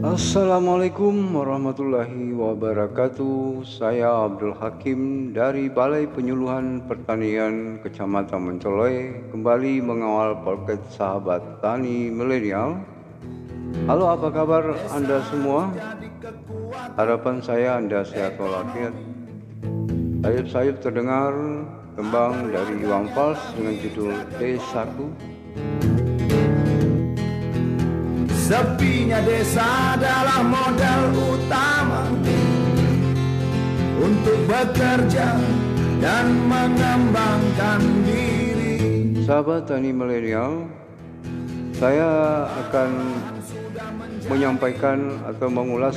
Assalamualaikum warahmatullahi wabarakatuh. Saya Abdul Hakim dari Balai Penyuluhan Pertanian Kecamatan Mencoloi kembali mengawal podcast Sahabat Tani Milenial. Halo, apa kabar Anda semua? Harapan saya Anda sehat walafiat. Sayup-sayup terdengar kembang dari Iwan Fals dengan judul D1 Sepinya desa adalah modal utama Untuk bekerja dan mengembangkan diri. Sahabat Tani Milenial, saya akan menyampaikan atau mengulas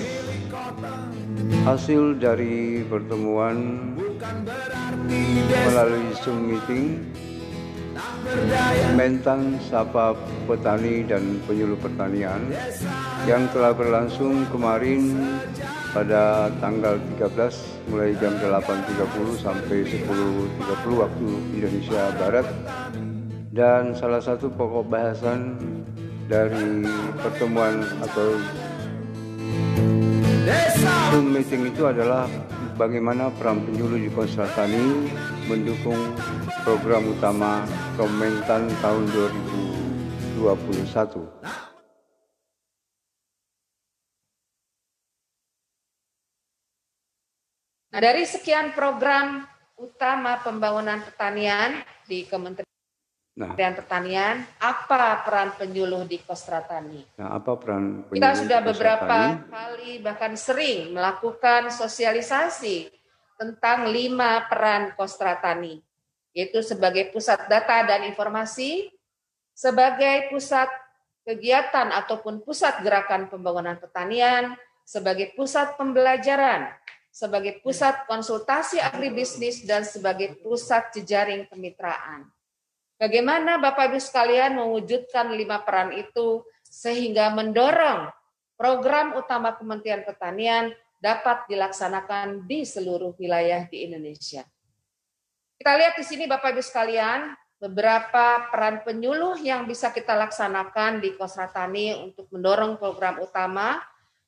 hasil dari pertemuan melalui Zoom meeting Mentan Sapa Petani dan Penyuluh Pertanian yang telah berlangsung kemarin pada tanggal 13 mulai jam 8.30 sampai 10.30 waktu Indonesia Barat. Dan salah satu pokok bahasan dari pertemuan atau Zoom meeting itu adalah bagaimana peran penyuluh di Konstantani mendukung program utama Kementan tahun 2021. Nah, dari sekian program utama pembangunan pertanian di Kementerian Nah, Pertanian, apa peran penyuluh di Kostratani? Nah, apa peran penyuluh Kita sudah beberapa kali bahkan sering melakukan sosialisasi tentang lima peran Kostratani, yaitu sebagai pusat data dan informasi, sebagai pusat kegiatan ataupun pusat gerakan pembangunan pertanian, sebagai pusat pembelajaran, sebagai pusat konsultasi agribisnis, dan sebagai pusat jejaring kemitraan. Bagaimana Bapak Ibu sekalian mewujudkan lima peran itu sehingga mendorong program utama Kementerian Pertanian dapat dilaksanakan di seluruh wilayah di Indonesia. Kita lihat di sini Bapak Ibu sekalian, beberapa peran penyuluh yang bisa kita laksanakan di Kosratani untuk mendorong program utama.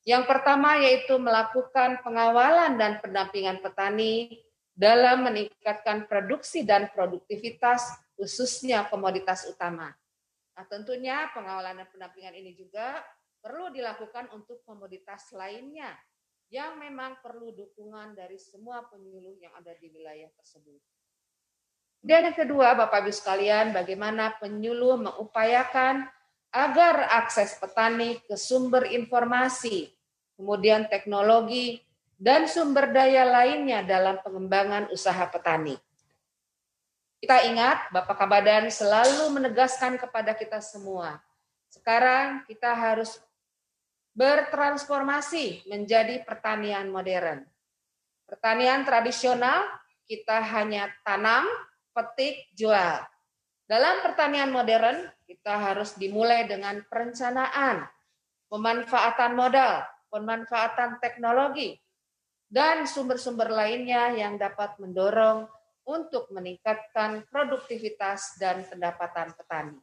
Yang pertama yaitu melakukan pengawalan dan pendampingan petani dalam meningkatkan produksi dan produktivitas khususnya komoditas utama. Nah, tentunya pengawalan dan pendampingan ini juga perlu dilakukan untuk komoditas lainnya yang memang perlu dukungan dari semua penyuluh yang ada di wilayah tersebut. Dan yang kedua, Bapak Ibu sekalian, bagaimana penyuluh mengupayakan agar akses petani ke sumber informasi, kemudian teknologi, dan sumber daya lainnya dalam pengembangan usaha petani. Kita ingat, Bapak Kabadan selalu menegaskan kepada kita semua. Sekarang kita harus bertransformasi menjadi pertanian modern. Pertanian tradisional kita hanya tanam, petik, jual. Dalam pertanian modern kita harus dimulai dengan perencanaan, pemanfaatan modal, pemanfaatan teknologi, dan sumber-sumber lainnya yang dapat mendorong untuk meningkatkan produktivitas dan pendapatan petani.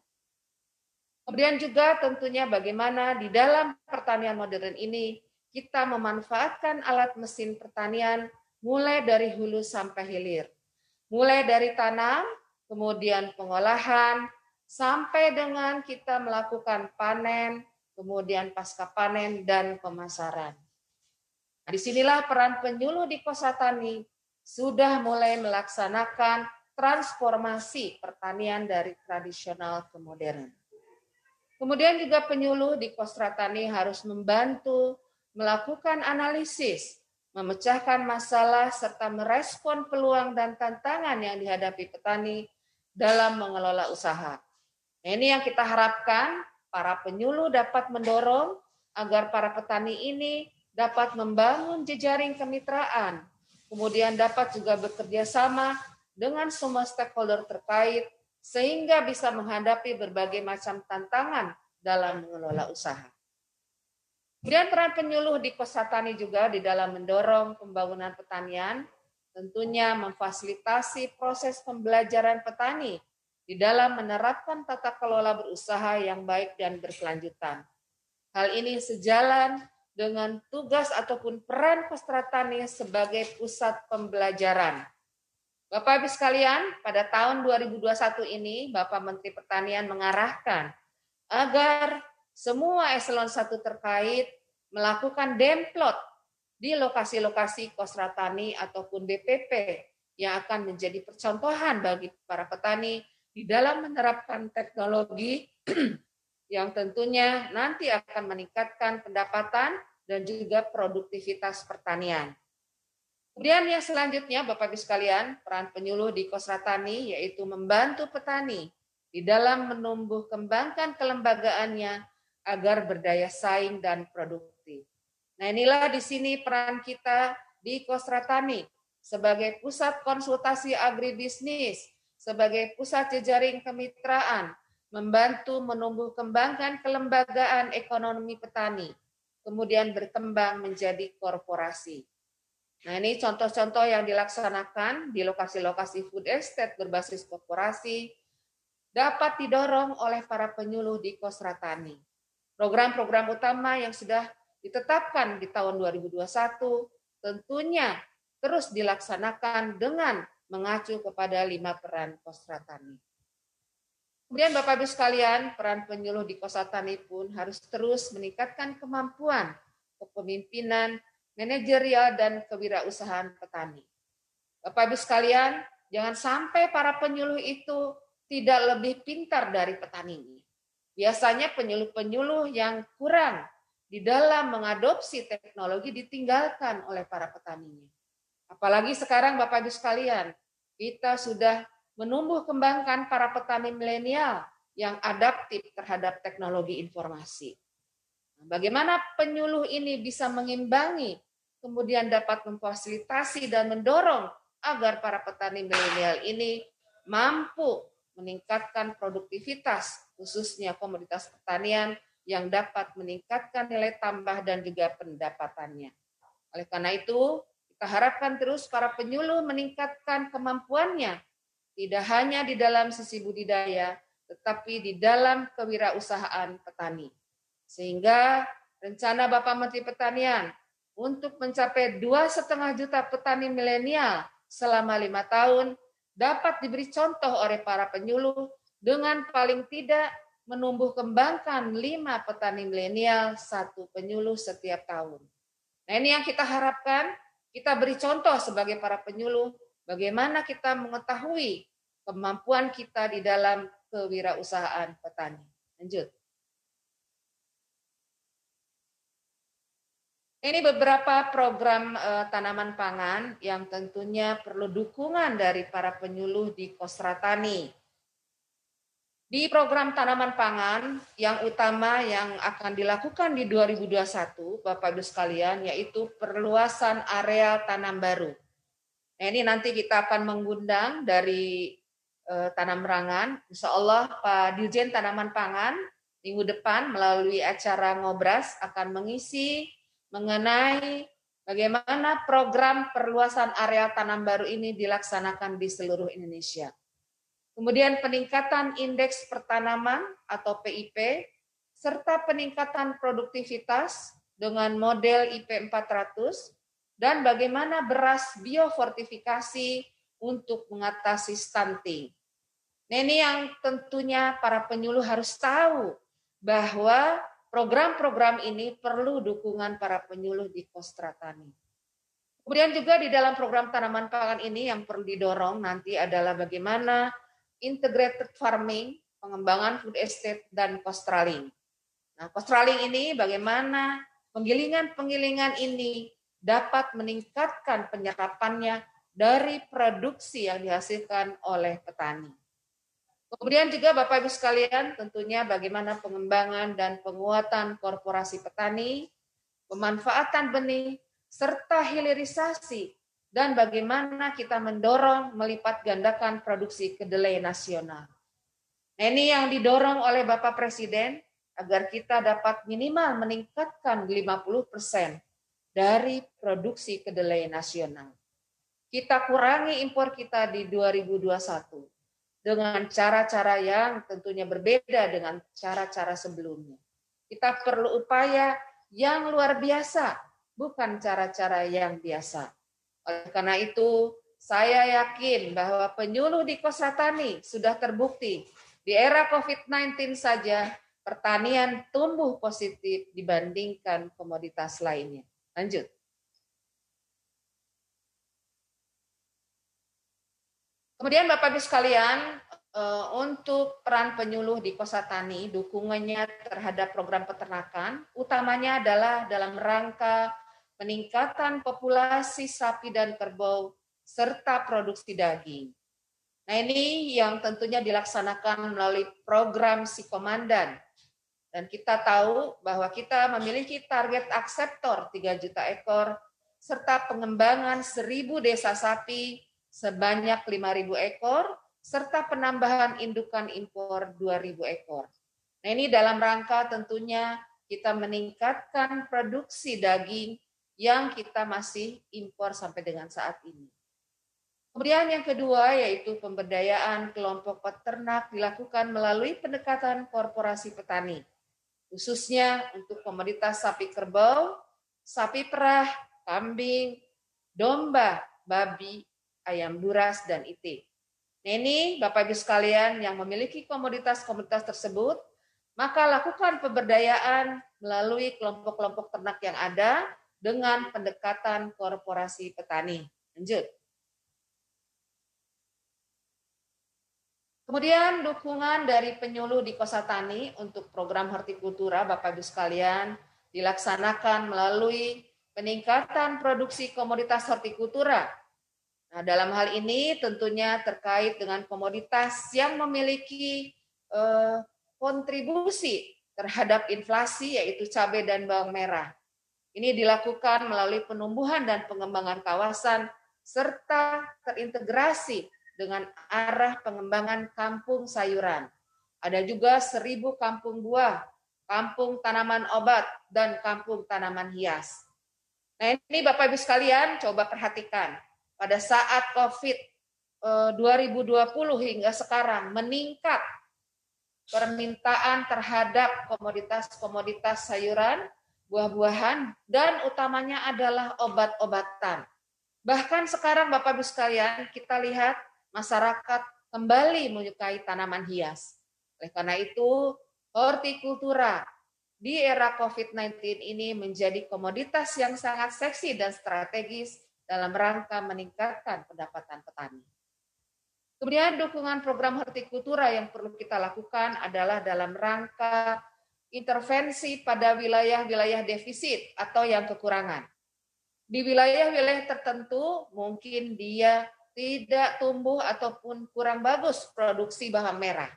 Kemudian juga tentunya bagaimana di dalam pertanian modern ini kita memanfaatkan alat mesin pertanian mulai dari hulu sampai hilir. Mulai dari tanam, kemudian pengolahan, sampai dengan kita melakukan panen, kemudian pasca panen dan pemasaran. Nah, di sinilah peran penyuluh di Kosatani sudah mulai melaksanakan transformasi pertanian dari tradisional ke modern. Kemudian juga penyuluh di Kostratani harus membantu melakukan analisis, memecahkan masalah, serta merespon peluang dan tantangan yang dihadapi petani dalam mengelola usaha. Ini yang kita harapkan para penyuluh dapat mendorong agar para petani ini dapat membangun jejaring kemitraan kemudian dapat juga bekerja sama dengan semua stakeholder terkait sehingga bisa menghadapi berbagai macam tantangan dalam mengelola usaha. Kemudian peran penyuluh di Kosatani juga di dalam mendorong pembangunan pertanian, tentunya memfasilitasi proses pembelajaran petani di dalam menerapkan tata kelola berusaha yang baik dan berkelanjutan. Hal ini sejalan dengan tugas ataupun peran Kostra Tani sebagai pusat pembelajaran. Bapak Ibu sekalian, pada tahun 2021 ini Bapak Menteri Pertanian mengarahkan agar semua eselon 1 terkait melakukan demplot di lokasi-lokasi Kostra Tani ataupun DPP yang akan menjadi percontohan bagi para petani di dalam menerapkan teknologi yang tentunya nanti akan meningkatkan pendapatan dan juga produktivitas pertanian. Kemudian yang selanjutnya Bapak Ibu sekalian, peran penyuluh di Kosratani yaitu membantu petani di dalam menumbuh kembangkan kelembagaannya agar berdaya saing dan produktif. Nah inilah di sini peran kita di Kosratani sebagai pusat konsultasi agribisnis, sebagai pusat jejaring kemitraan, membantu menumbuh kembangkan kelembagaan ekonomi petani, kemudian berkembang menjadi korporasi. Nah ini contoh-contoh yang dilaksanakan di lokasi-lokasi food estate berbasis korporasi dapat didorong oleh para penyuluh di Kosratani. Program-program utama yang sudah ditetapkan di tahun 2021 tentunya terus dilaksanakan dengan mengacu kepada lima peran Kosratani. Kemudian Bapak Ibu sekalian, peran penyuluh di Kosatani pun harus terus meningkatkan kemampuan kepemimpinan, manajerial, dan kewirausahaan petani. Bapak Ibu sekalian, jangan sampai para penyuluh itu tidak lebih pintar dari petani. Biasanya penyuluh-penyuluh yang kurang di dalam mengadopsi teknologi ditinggalkan oleh para petaninya. Apalagi sekarang Bapak Ibu sekalian, kita sudah menumbuh kembangkan para petani milenial yang adaptif terhadap teknologi informasi. Bagaimana penyuluh ini bisa mengimbangi, kemudian dapat memfasilitasi dan mendorong agar para petani milenial ini mampu meningkatkan produktivitas, khususnya komoditas pertanian yang dapat meningkatkan nilai tambah dan juga pendapatannya. Oleh karena itu, kita harapkan terus para penyuluh meningkatkan kemampuannya tidak hanya di dalam sisi budidaya, tetapi di dalam kewirausahaan petani. Sehingga rencana Bapak Menteri Pertanian untuk mencapai dua setengah juta petani milenial selama lima tahun dapat diberi contoh oleh para penyuluh dengan paling tidak menumbuh kembangkan lima petani milenial satu penyuluh setiap tahun. Nah ini yang kita harapkan, kita beri contoh sebagai para penyuluh bagaimana kita mengetahui kemampuan kita di dalam kewirausahaan petani. Lanjut. Ini beberapa program uh, tanaman pangan yang tentunya perlu dukungan dari para penyuluh di Kosratani. Di program tanaman pangan yang utama yang akan dilakukan di 2021, Bapak Ibu sekalian, yaitu perluasan area tanam baru. Nah, ini nanti kita akan mengundang dari eh, Tanam Rangan. Insya Allah Pak Dirjen Tanaman Pangan minggu depan melalui acara ngobras akan mengisi mengenai bagaimana program perluasan area tanam baru ini dilaksanakan di seluruh Indonesia. Kemudian peningkatan indeks pertanaman atau PIP serta peningkatan produktivitas dengan model IP 400 dan bagaimana beras biofortifikasi untuk mengatasi stunting. Nah ini yang tentunya para penyuluh harus tahu bahwa program-program ini perlu dukungan para penyuluh di Kostratani. Kemudian juga di dalam program tanaman pangan ini yang perlu didorong nanti adalah bagaimana integrated farming, pengembangan food estate, dan kostraling. Nah, kostraling ini bagaimana penggilingan-penggilingan ini dapat meningkatkan penyerapannya dari produksi yang dihasilkan oleh petani. Kemudian juga Bapak Ibu sekalian tentunya bagaimana pengembangan dan penguatan korporasi petani, pemanfaatan benih, serta hilirisasi, dan bagaimana kita mendorong melipat gandakan produksi kedelai nasional. Nah ini yang didorong oleh Bapak Presiden agar kita dapat minimal meningkatkan 50% dari produksi kedelai nasional kita kurangi impor kita di 2021 dengan cara-cara yang tentunya berbeda dengan cara-cara sebelumnya. Kita perlu upaya yang luar biasa, bukan cara-cara yang biasa. Oleh karena itu, saya yakin bahwa penyuluh di Kosatani sudah terbukti di era COVID-19 saja pertanian tumbuh positif dibandingkan komoditas lainnya. Lanjut. Kemudian Bapak Ibu sekalian, Eh, untuk peran penyuluh di Kosatani, dukungannya terhadap program peternakan, utamanya adalah dalam rangka peningkatan populasi sapi dan kerbau serta produksi daging. Nah ini yang tentunya dilaksanakan melalui program si komandan. Dan kita tahu bahwa kita memiliki target akseptor 3 juta ekor, serta pengembangan 1000 desa sapi sebanyak 5.000 ekor, serta penambahan indukan impor 2.000 ekor. Nah ini dalam rangka tentunya kita meningkatkan produksi daging yang kita masih impor sampai dengan saat ini. Kemudian yang kedua yaitu pemberdayaan kelompok peternak dilakukan melalui pendekatan korporasi petani, khususnya untuk komoditas sapi kerbau, sapi perah, kambing, domba, babi, ayam buras, dan itik. Nah ini Bapak Ibu sekalian yang memiliki komoditas-komoditas tersebut, maka lakukan pemberdayaan melalui kelompok-kelompok ternak yang ada dengan pendekatan korporasi petani. Lanjut. Kemudian dukungan dari penyuluh di Kosatani untuk program hortikultura Bapak Ibu sekalian dilaksanakan melalui peningkatan produksi komoditas hortikultura Nah, dalam hal ini tentunya terkait dengan komoditas yang memiliki eh, kontribusi terhadap inflasi yaitu cabai dan bawang merah. Ini dilakukan melalui penumbuhan dan pengembangan kawasan serta terintegrasi dengan arah pengembangan kampung sayuran. Ada juga seribu kampung buah, kampung tanaman obat, dan kampung tanaman hias. Nah ini Bapak Ibu sekalian coba perhatikan pada saat COVID 2020 eh, hingga sekarang meningkat permintaan terhadap komoditas-komoditas sayuran, buah-buahan, dan utamanya adalah obat-obatan. Bahkan sekarang Bapak Ibu sekalian, kita lihat masyarakat kembali menyukai tanaman hias. Oleh karena itu, hortikultura di era COVID-19 ini menjadi komoditas yang sangat seksi dan strategis dalam rangka meningkatkan pendapatan petani. Kemudian dukungan program hortikultura yang perlu kita lakukan adalah dalam rangka intervensi pada wilayah-wilayah defisit atau yang kekurangan. Di wilayah-wilayah tertentu mungkin dia tidak tumbuh ataupun kurang bagus produksi bahan merah.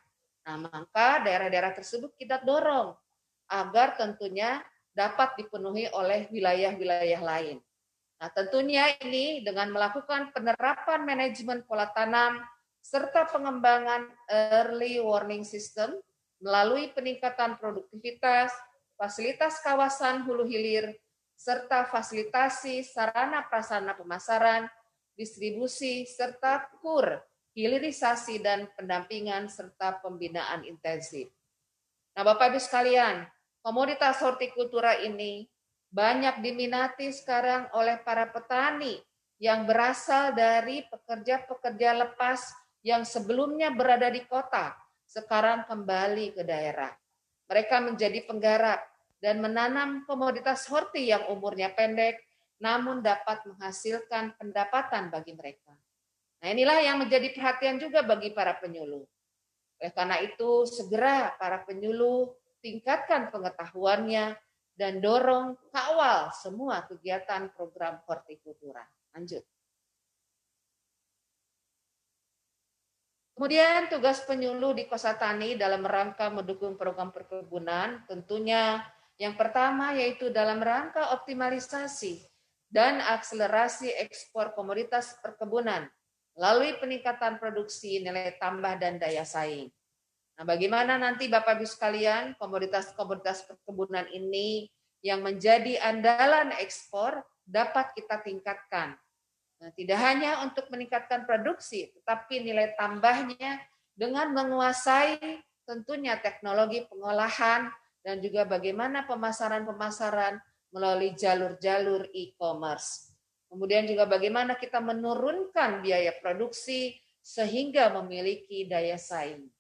Nah, maka daerah-daerah tersebut kita dorong agar tentunya dapat dipenuhi oleh wilayah-wilayah lain. Nah, tentunya ini dengan melakukan penerapan manajemen pola tanam serta pengembangan early warning system melalui peningkatan produktivitas, fasilitas kawasan hulu hilir, serta fasilitasi sarana prasarana pemasaran, distribusi, serta kur, hilirisasi dan pendampingan serta pembinaan intensif. Nah, Bapak Ibu sekalian, komoditas hortikultura ini banyak diminati sekarang oleh para petani yang berasal dari pekerja-pekerja lepas yang sebelumnya berada di kota, sekarang kembali ke daerah. Mereka menjadi penggarap dan menanam komoditas horti yang umurnya pendek, namun dapat menghasilkan pendapatan bagi mereka. Nah inilah yang menjadi perhatian juga bagi para penyuluh. Oleh karena itu, segera para penyuluh tingkatkan pengetahuannya dan dorong kawal semua kegiatan program hortikultura. Lanjut. Kemudian tugas penyuluh di Kosatani dalam rangka mendukung program perkebunan tentunya yang pertama yaitu dalam rangka optimalisasi dan akselerasi ekspor komoditas perkebunan melalui peningkatan produksi nilai tambah dan daya saing. Nah, bagaimana nanti Bapak Ibu sekalian komoditas-komoditas perkebunan ini yang menjadi andalan ekspor dapat kita tingkatkan. Nah, tidak hanya untuk meningkatkan produksi, tetapi nilai tambahnya dengan menguasai tentunya teknologi pengolahan dan juga bagaimana pemasaran-pemasaran melalui jalur-jalur e-commerce. Kemudian juga bagaimana kita menurunkan biaya produksi sehingga memiliki daya saing.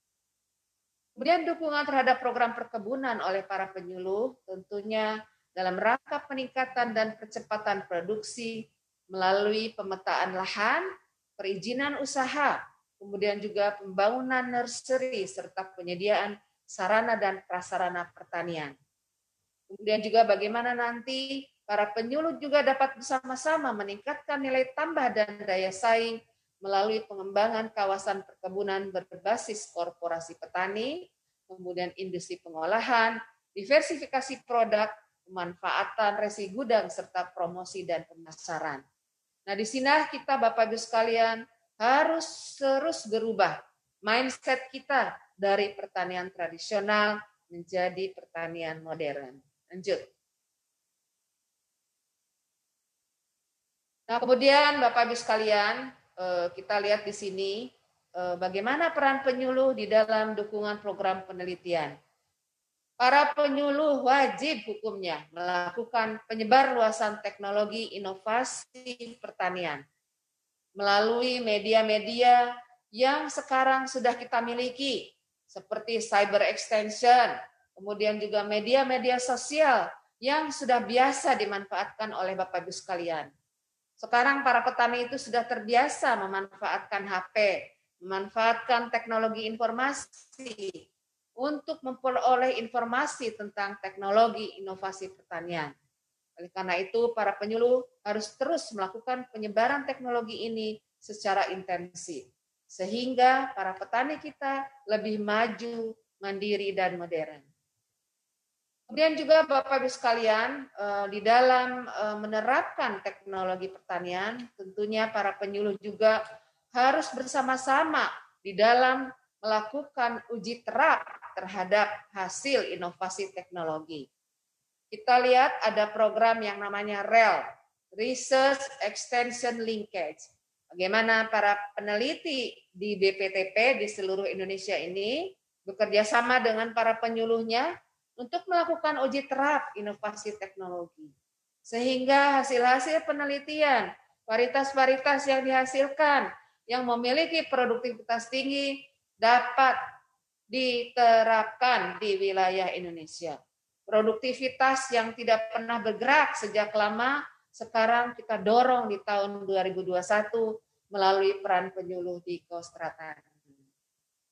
Kemudian dukungan terhadap program perkebunan oleh para penyuluh tentunya dalam rangka peningkatan dan percepatan produksi melalui pemetaan lahan, perizinan usaha, kemudian juga pembangunan nursery serta penyediaan sarana dan prasarana pertanian. Kemudian juga bagaimana nanti para penyuluh juga dapat bersama-sama meningkatkan nilai tambah dan daya saing melalui pengembangan kawasan perkebunan berbasis korporasi petani, kemudian industri pengolahan, diversifikasi produk, pemanfaatan resi gudang, serta promosi dan pemasaran. Nah, di sini kita Bapak Ibu sekalian harus terus berubah mindset kita dari pertanian tradisional menjadi pertanian modern. Lanjut. Nah, kemudian Bapak Ibu sekalian, kita lihat di sini eh, bagaimana peran penyuluh di dalam dukungan program penelitian. Para penyuluh wajib hukumnya melakukan penyebar luasan teknologi inovasi pertanian melalui media-media yang sekarang sudah kita miliki, seperti cyber extension, kemudian juga media-media sosial yang sudah biasa dimanfaatkan oleh Bapak Ibu sekalian. Sekarang para petani itu sudah terbiasa memanfaatkan HP, memanfaatkan teknologi informasi untuk memperoleh informasi tentang teknologi inovasi pertanian. Oleh karena itu, para penyuluh harus terus melakukan penyebaran teknologi ini secara intensif, sehingga para petani kita lebih maju, mandiri, dan modern. Kemudian juga Bapak Ibu sekalian, eh, di dalam eh, menerapkan teknologi pertanian, tentunya para penyuluh juga harus bersama-sama di dalam melakukan uji terap terhadap hasil inovasi teknologi kita lihat ada program yang namanya REL, Research Extension Linkage. Bagaimana para peneliti di BPTP di seluruh Indonesia ini bekerja sama dengan para penyuluhnya untuk melakukan uji terap inovasi teknologi. Sehingga hasil-hasil penelitian, varietas-varietas yang dihasilkan yang memiliki produktivitas tinggi dapat diterapkan di wilayah Indonesia produktivitas yang tidak pernah bergerak sejak lama sekarang kita dorong di tahun 2021 melalui peran penyuluh di Kostratan.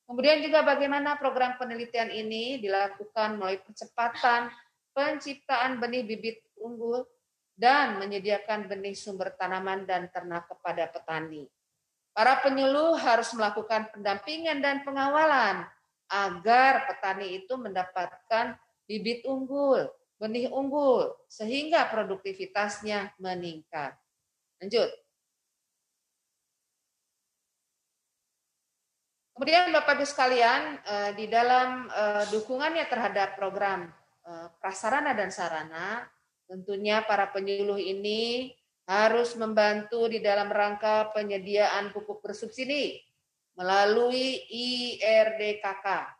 Kemudian juga bagaimana program penelitian ini dilakukan melalui percepatan penciptaan benih bibit unggul dan menyediakan benih sumber tanaman dan ternak kepada petani. Para penyuluh harus melakukan pendampingan dan pengawalan agar petani itu mendapatkan bibit unggul, benih unggul, sehingga produktivitasnya meningkat. Lanjut. Kemudian Bapak Ibu sekalian, eh, di dalam eh, dukungannya terhadap program eh, prasarana dan sarana, tentunya para penyuluh ini harus membantu di dalam rangka penyediaan pupuk bersubsidi melalui IRDKK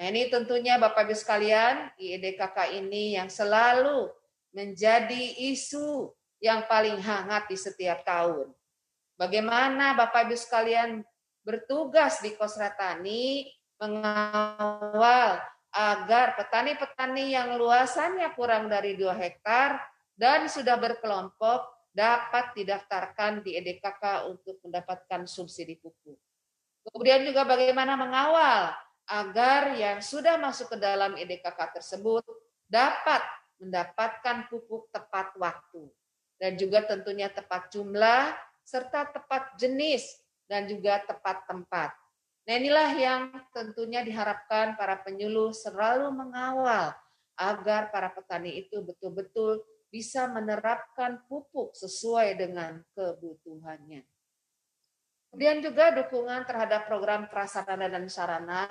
Nah ini tentunya Bapak Ibu sekalian, IEDKK ini yang selalu menjadi isu yang paling hangat di setiap tahun. Bagaimana Bapak Ibu sekalian bertugas di Kosratani mengawal agar petani-petani yang luasannya kurang dari 2 hektar dan sudah berkelompok dapat didaftarkan di EDKK untuk mendapatkan subsidi pupuk. Kemudian juga bagaimana mengawal agar yang sudah masuk ke dalam EDKK tersebut dapat mendapatkan pupuk tepat waktu dan juga tentunya tepat jumlah serta tepat jenis dan juga tepat tempat. Nah inilah yang tentunya diharapkan para penyuluh selalu mengawal agar para petani itu betul-betul bisa menerapkan pupuk sesuai dengan kebutuhannya. Kemudian juga dukungan terhadap program prasarana dan sarana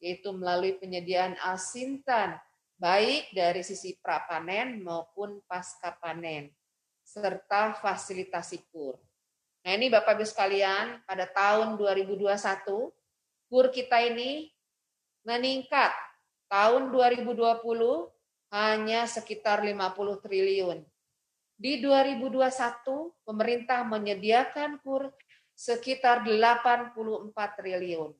yaitu melalui penyediaan asintan baik dari sisi prapanen maupun pasca panen serta fasilitasi kur. Nah ini Bapak Ibu sekalian, pada tahun 2021 kur kita ini meningkat tahun 2020 hanya sekitar 50 triliun. Di 2021 pemerintah menyediakan kur sekitar 84 triliun.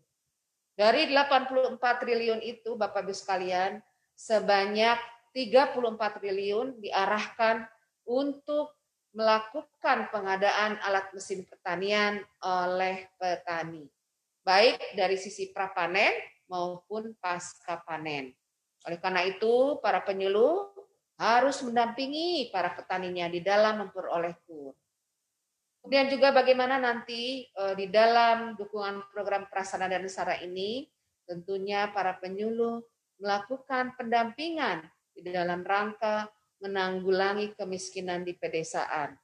Dari 84 triliun itu Bapak Ibu sekalian, sebanyak 34 triliun diarahkan untuk melakukan pengadaan alat mesin pertanian oleh petani, baik dari sisi prapanen maupun pasca panen. Oleh karena itu, para penyuluh harus mendampingi para petaninya di dalam memperoleh kur. Kemudian juga bagaimana nanti eh, di dalam dukungan program prasarana dan sara ini, tentunya para penyuluh melakukan pendampingan di dalam rangka menanggulangi kemiskinan di pedesaan.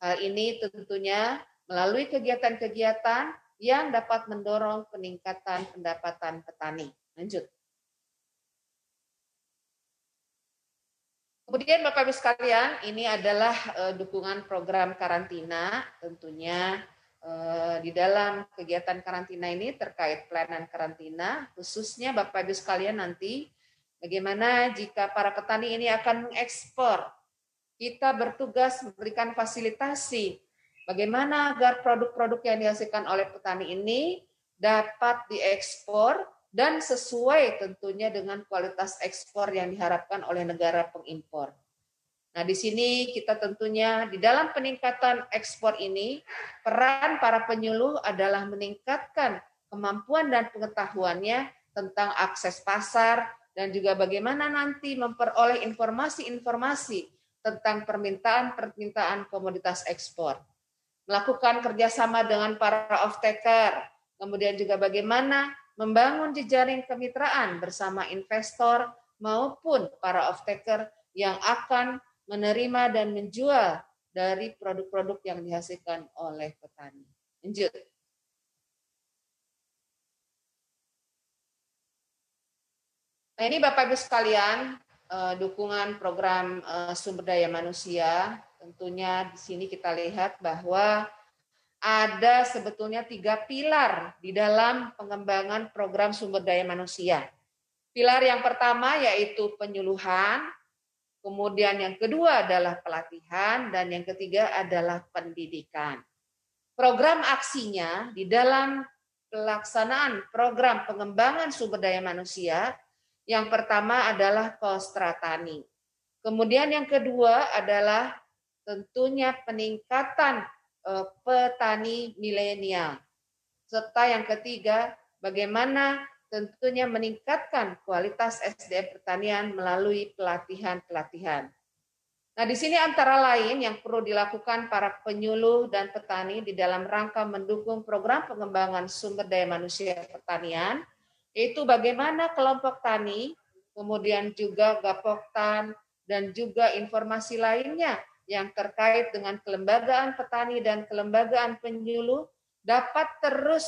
Hal ini tentunya melalui kegiatan-kegiatan yang dapat mendorong peningkatan pendapatan petani. Lanjut. Kemudian Bapak Ibu sekalian, ini adalah uh, dukungan program karantina tentunya uh, di dalam kegiatan karantina ini terkait pelayanan karantina, khususnya Bapak Ibu sekalian nanti bagaimana jika para petani ini akan mengekspor. Kita bertugas memberikan fasilitasi bagaimana agar produk-produk yang dihasilkan oleh petani ini dapat diekspor dan sesuai tentunya dengan kualitas ekspor yang diharapkan oleh negara pengimpor. Nah, di sini kita tentunya di dalam peningkatan ekspor ini, peran para penyuluh adalah meningkatkan kemampuan dan pengetahuannya tentang akses pasar dan juga bagaimana nanti memperoleh informasi-informasi tentang permintaan-permintaan komoditas ekspor. Melakukan kerjasama dengan para off-taker, kemudian juga bagaimana membangun jejaring kemitraan bersama investor maupun para off-taker yang akan menerima dan menjual dari produk-produk yang dihasilkan oleh petani. Lanjut. Nah, ini Bapak Ibu sekalian, eh, dukungan program eh, sumber daya manusia. Tentunya di sini kita lihat bahwa ada sebetulnya tiga pilar di dalam pengembangan program sumber daya manusia. Pilar yang pertama yaitu penyuluhan, kemudian yang kedua adalah pelatihan, dan yang ketiga adalah pendidikan. Program aksinya di dalam pelaksanaan program pengembangan sumber daya manusia, yang pertama adalah kostratani. Kemudian yang kedua adalah tentunya peningkatan Eh, petani milenial. Serta yang ketiga, bagaimana tentunya meningkatkan kualitas SDM pertanian melalui pelatihan-pelatihan. Nah, di sini antara lain yang perlu dilakukan para penyuluh dan petani di dalam rangka mendukung program pengembangan sumber daya manusia pertanian, yaitu bagaimana kelompok tani, kemudian juga gapoktan, dan juga informasi lainnya yang terkait dengan kelembagaan petani dan kelembagaan penyuluh dapat terus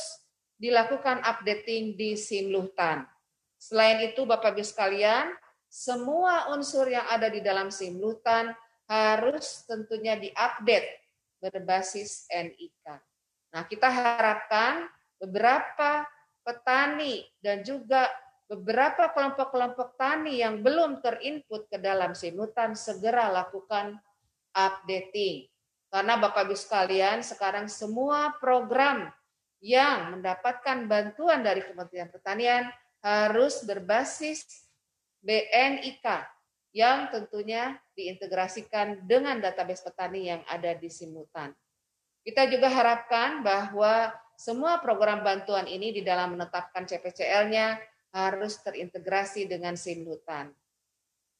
dilakukan updating di Simluhtan. Selain itu Bapak Ibu sekalian, semua unsur yang ada di dalam Simluhtan harus tentunya diupdate berbasis NIK. Nah, kita harapkan beberapa petani dan juga beberapa kelompok-kelompok tani yang belum terinput ke dalam Simluhtan segera lakukan updating. Karena Bapak Ibu sekalian, sekarang semua program yang mendapatkan bantuan dari Kementerian Pertanian harus berbasis BNIK yang tentunya diintegrasikan dengan database petani yang ada di Simutan. Kita juga harapkan bahwa semua program bantuan ini di dalam menetapkan CPCL-nya harus terintegrasi dengan Simlutan.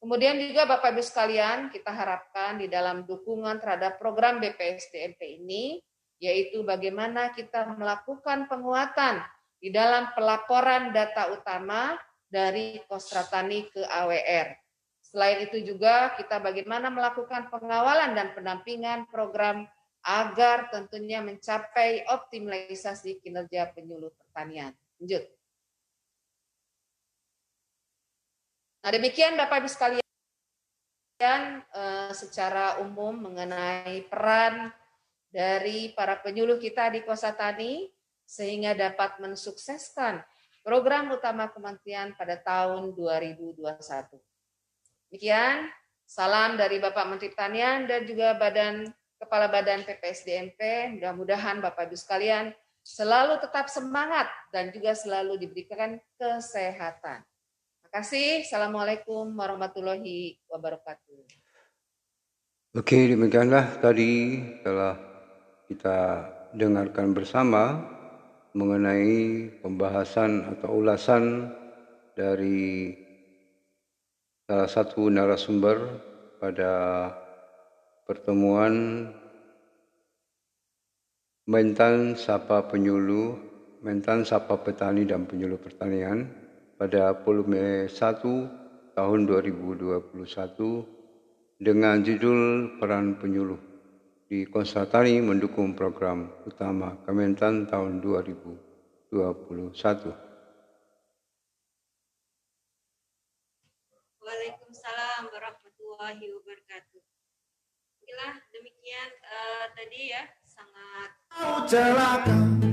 Kemudian juga Bapak Ibu sekalian, kita harapkan di dalam dukungan terhadap program BPSDMP ini, yaitu bagaimana kita melakukan penguatan di dalam pelaporan data utama dari Kostratani ke AWR. Selain itu juga kita bagaimana melakukan pengawalan dan pendampingan program agar tentunya mencapai optimalisasi kinerja penyuluh pertanian. Lanjut. Nah demikian Bapak Ibu sekalian eh, secara umum mengenai peran dari para penyuluh kita di Kosa Tani sehingga dapat mensukseskan program utama kementerian pada tahun 2021. Demikian, salam dari Bapak Menteri Pertanian dan juga Badan Kepala Badan PPSDMP. Mudah-mudahan Bapak Ibu sekalian selalu tetap semangat dan juga selalu diberikan kesehatan. Terima kasih. Assalamualaikum warahmatullahi wabarakatuh. Oke, demikianlah tadi telah kita dengarkan bersama mengenai pembahasan atau ulasan dari salah satu narasumber pada pertemuan Mentan Sapa Penyuluh, Mentan Sapa Petani dan Penyuluh Pertanian pada volume 1 tahun 2021 dengan judul Peran Penyuluh di Konstatani mendukung program utama Kementan tahun 2021. Waalaikumsalam warahmatullahi wabarakatuh. Inilah demikian uh, tadi ya sangat celaka.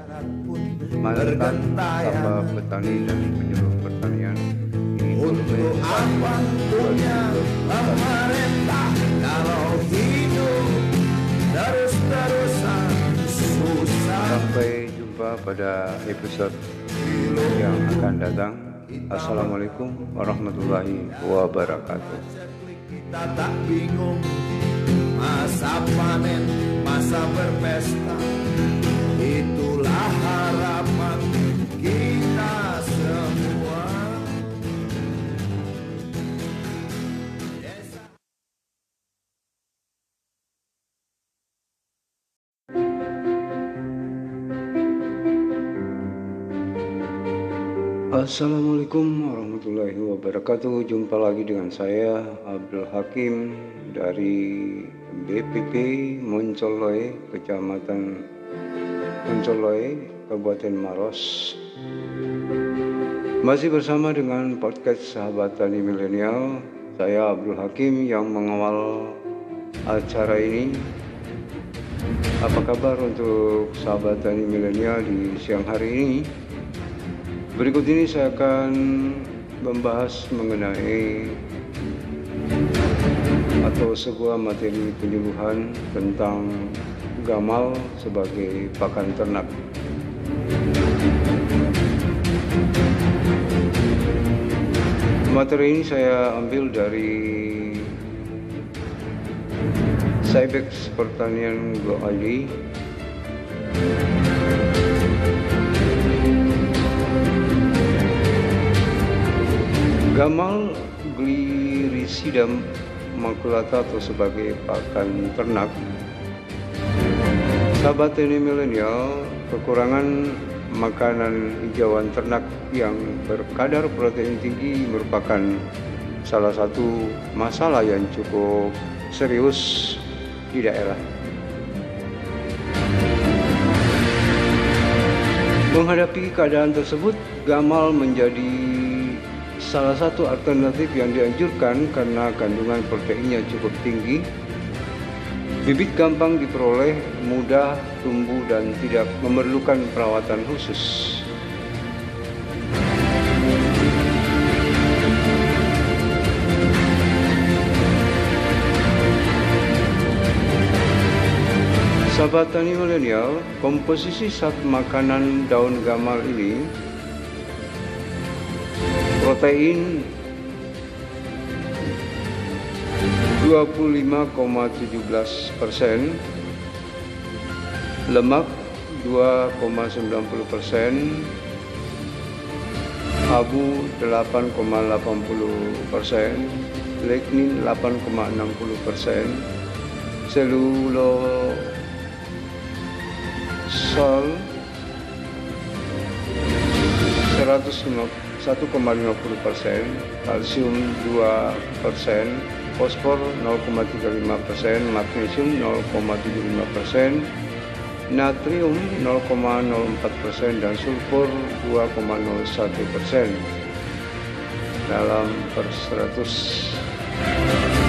mantan sama petani dan penyuluh pertanian. Untuk apa punya pemerintah kalau hidup terus-terusan susah. Sampai jumpa pada episode yang akan datang. Assalamualaikum warahmatullahi wabarakatuh. Kita tak bingung masa panen, masa berpesta, itulah Assalamualaikum warahmatullahi wabarakatuh. Jumpa lagi dengan saya Abdul Hakim Dari BPP Moncoloy Kecamatan Moncoloy Kabupaten Maros. Masih bersama dengan podcast Sahabat Tani Milenial Saya Abdul Hakim yang mengawal acara ini. Apa kabar untuk sahabat Tani Milenial di siang hari ini? Berikut ini saya akan membahas mengenai atau sebuah materi penyuluhan tentang gamal sebagai pakan ternak. Materi ini saya ambil dari Cybex Pertanian Go Gamal glirisidum makulata atau sebagai pakan ternak Sahabat ini milenial kekurangan makanan hijauan ternak yang berkadar protein tinggi merupakan salah satu masalah yang cukup serius di daerah. Menghadapi keadaan tersebut, Gamal menjadi salah satu alternatif yang dianjurkan karena kandungan proteinnya cukup tinggi. Bibit gampang diperoleh, mudah tumbuh dan tidak memerlukan perawatan khusus. Sahabat tani milenial, komposisi saat makanan daun gamal ini protein 20 25,17 persen, lemak 2,90 persen, abu 8,80 persen, lignin 8,60 persen, selulosol 1,50 persen, kalsium 2 persen, fosfor 0,35 persen, magnesium 0,75 persen, natrium 0,04 persen, dan sulfur 2,01 persen dalam per 100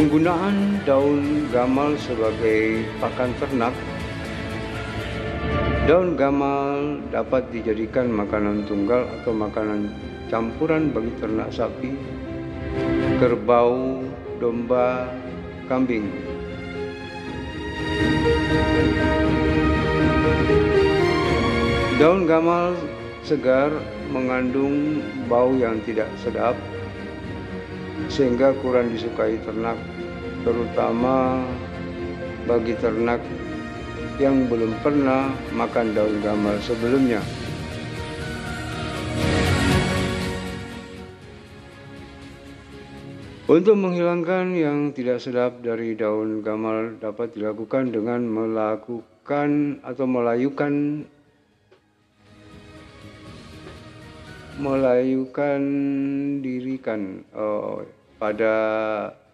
Penggunaan daun gamal sebagai pakan ternak Daun gamal dapat dijadikan makanan tunggal atau makanan campuran bagi ternak sapi, kerbau, domba, kambing. Daun gamal segar mengandung bau yang tidak sedap sehingga kurang disukai ternak terutama bagi ternak yang belum pernah makan daun gamal sebelumnya. Untuk menghilangkan yang tidak sedap dari daun gamal dapat dilakukan dengan melakukan atau melayukan melayukan dirikan oh, pada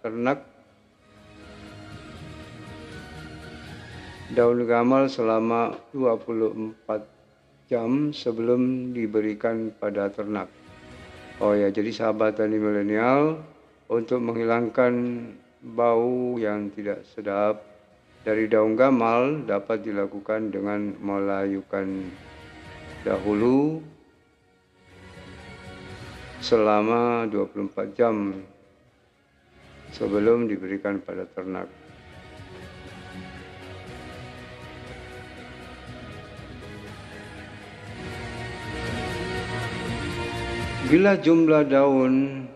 ternak daun gamal selama 24 jam sebelum diberikan pada ternak. Oh ya, jadi sahabat tani milenial untuk menghilangkan bau yang tidak sedap dari daun gamal dapat dilakukan dengan melayukan dahulu selama 24 jam sebelum diberikan pada ternak. Bila jumlah daun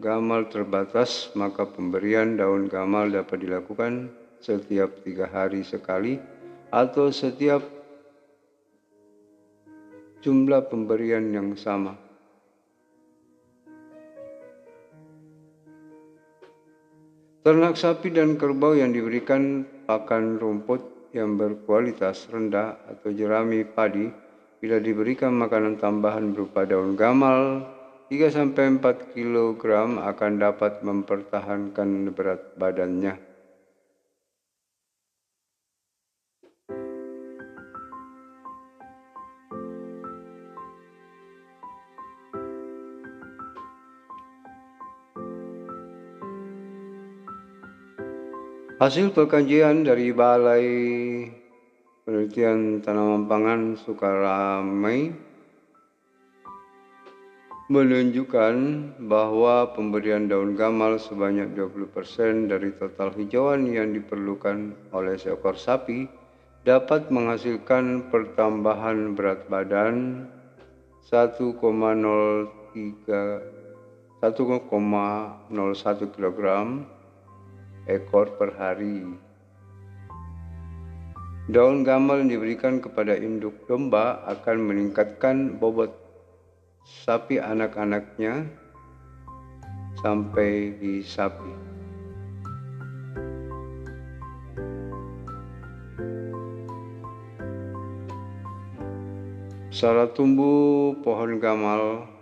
gamal terbatas, maka pemberian daun gamal dapat dilakukan setiap tiga hari sekali atau setiap jumlah pemberian yang sama. Ternak sapi dan kerbau yang diberikan pakan rumput yang berkualitas rendah atau jerami padi bila diberikan makanan tambahan berupa daun gamal 3-4 kg akan dapat mempertahankan berat badannya. Hasil pengkajian dari Balai Penelitian Tanaman Pangan Sukaramai menunjukkan bahwa pemberian daun gamal sebanyak 20% dari total hijauan yang diperlukan oleh seekor sapi dapat menghasilkan pertambahan berat badan 1,03 1,01 kg ekor per hari. Daun gamal yang diberikan kepada induk domba akan meningkatkan bobot sapi anak-anaknya sampai di sapi. Salah tumbuh pohon gamal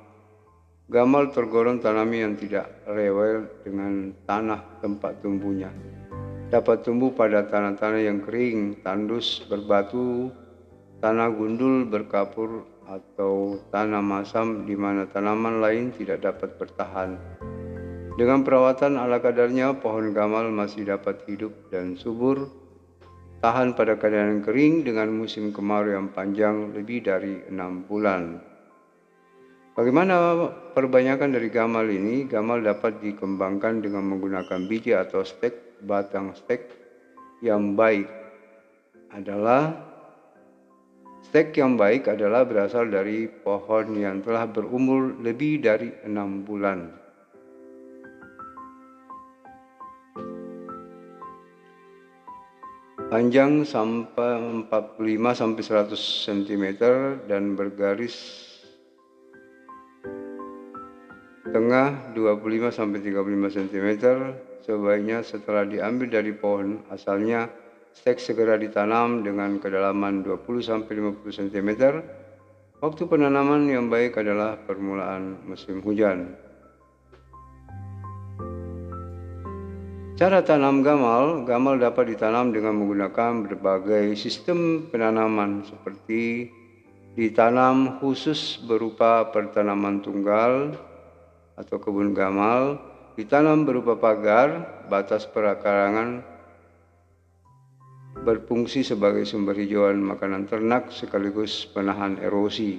Gamal tergolong tanami yang tidak rewel dengan tanah tempat tumbuhnya. Dapat tumbuh pada tanah-tanah yang kering, tandus, berbatu, tanah gundul, berkapur, atau tanah masam di mana tanaman lain tidak dapat bertahan. Dengan perawatan ala kadarnya, pohon gamal masih dapat hidup dan subur, tahan pada keadaan kering dengan musim kemarau yang panjang lebih dari enam bulan. Bagaimana perbanyakan dari gamal ini? Gamal dapat dikembangkan dengan menggunakan biji atau stek batang stek yang baik adalah Stek yang baik adalah berasal dari pohon yang telah berumur lebih dari enam bulan. Panjang sampai 45 sampai 100 cm dan bergaris tengah 25 sampai 35 cm sebaiknya setelah diambil dari pohon asalnya stek segera ditanam dengan kedalaman 20-50 cm. Waktu penanaman yang baik adalah permulaan musim hujan. Cara tanam gamal, gamal dapat ditanam dengan menggunakan berbagai sistem penanaman seperti ditanam khusus berupa pertanaman tunggal atau kebun gamal, ditanam berupa pagar, batas perakarangan, berfungsi sebagai sumber hijauan makanan ternak sekaligus penahan erosi.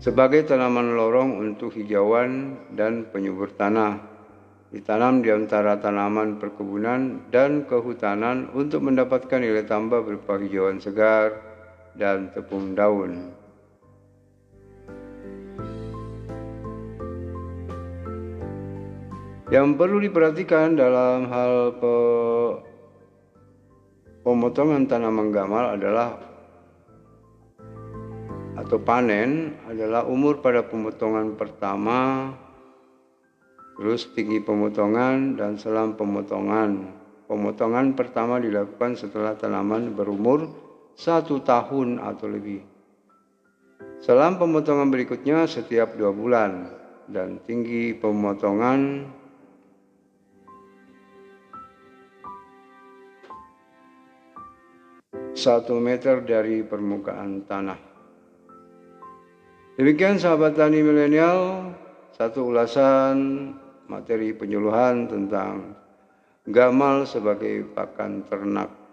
Sebagai tanaman lorong untuk hijauan dan penyubur tanah, ditanam di antara tanaman perkebunan dan kehutanan untuk mendapatkan nilai tambah berupa hijauan segar dan tepung daun. Yang perlu diperhatikan dalam hal pe pemotongan tanaman gamal adalah atau panen adalah umur pada pemotongan pertama, terus tinggi pemotongan dan selam pemotongan. Pemotongan pertama dilakukan setelah tanaman berumur satu tahun atau lebih. Selam pemotongan berikutnya setiap dua bulan dan tinggi pemotongan satu meter dari permukaan tanah. Demikian sahabat tani milenial, satu ulasan materi penyuluhan tentang gamal sebagai pakan ternak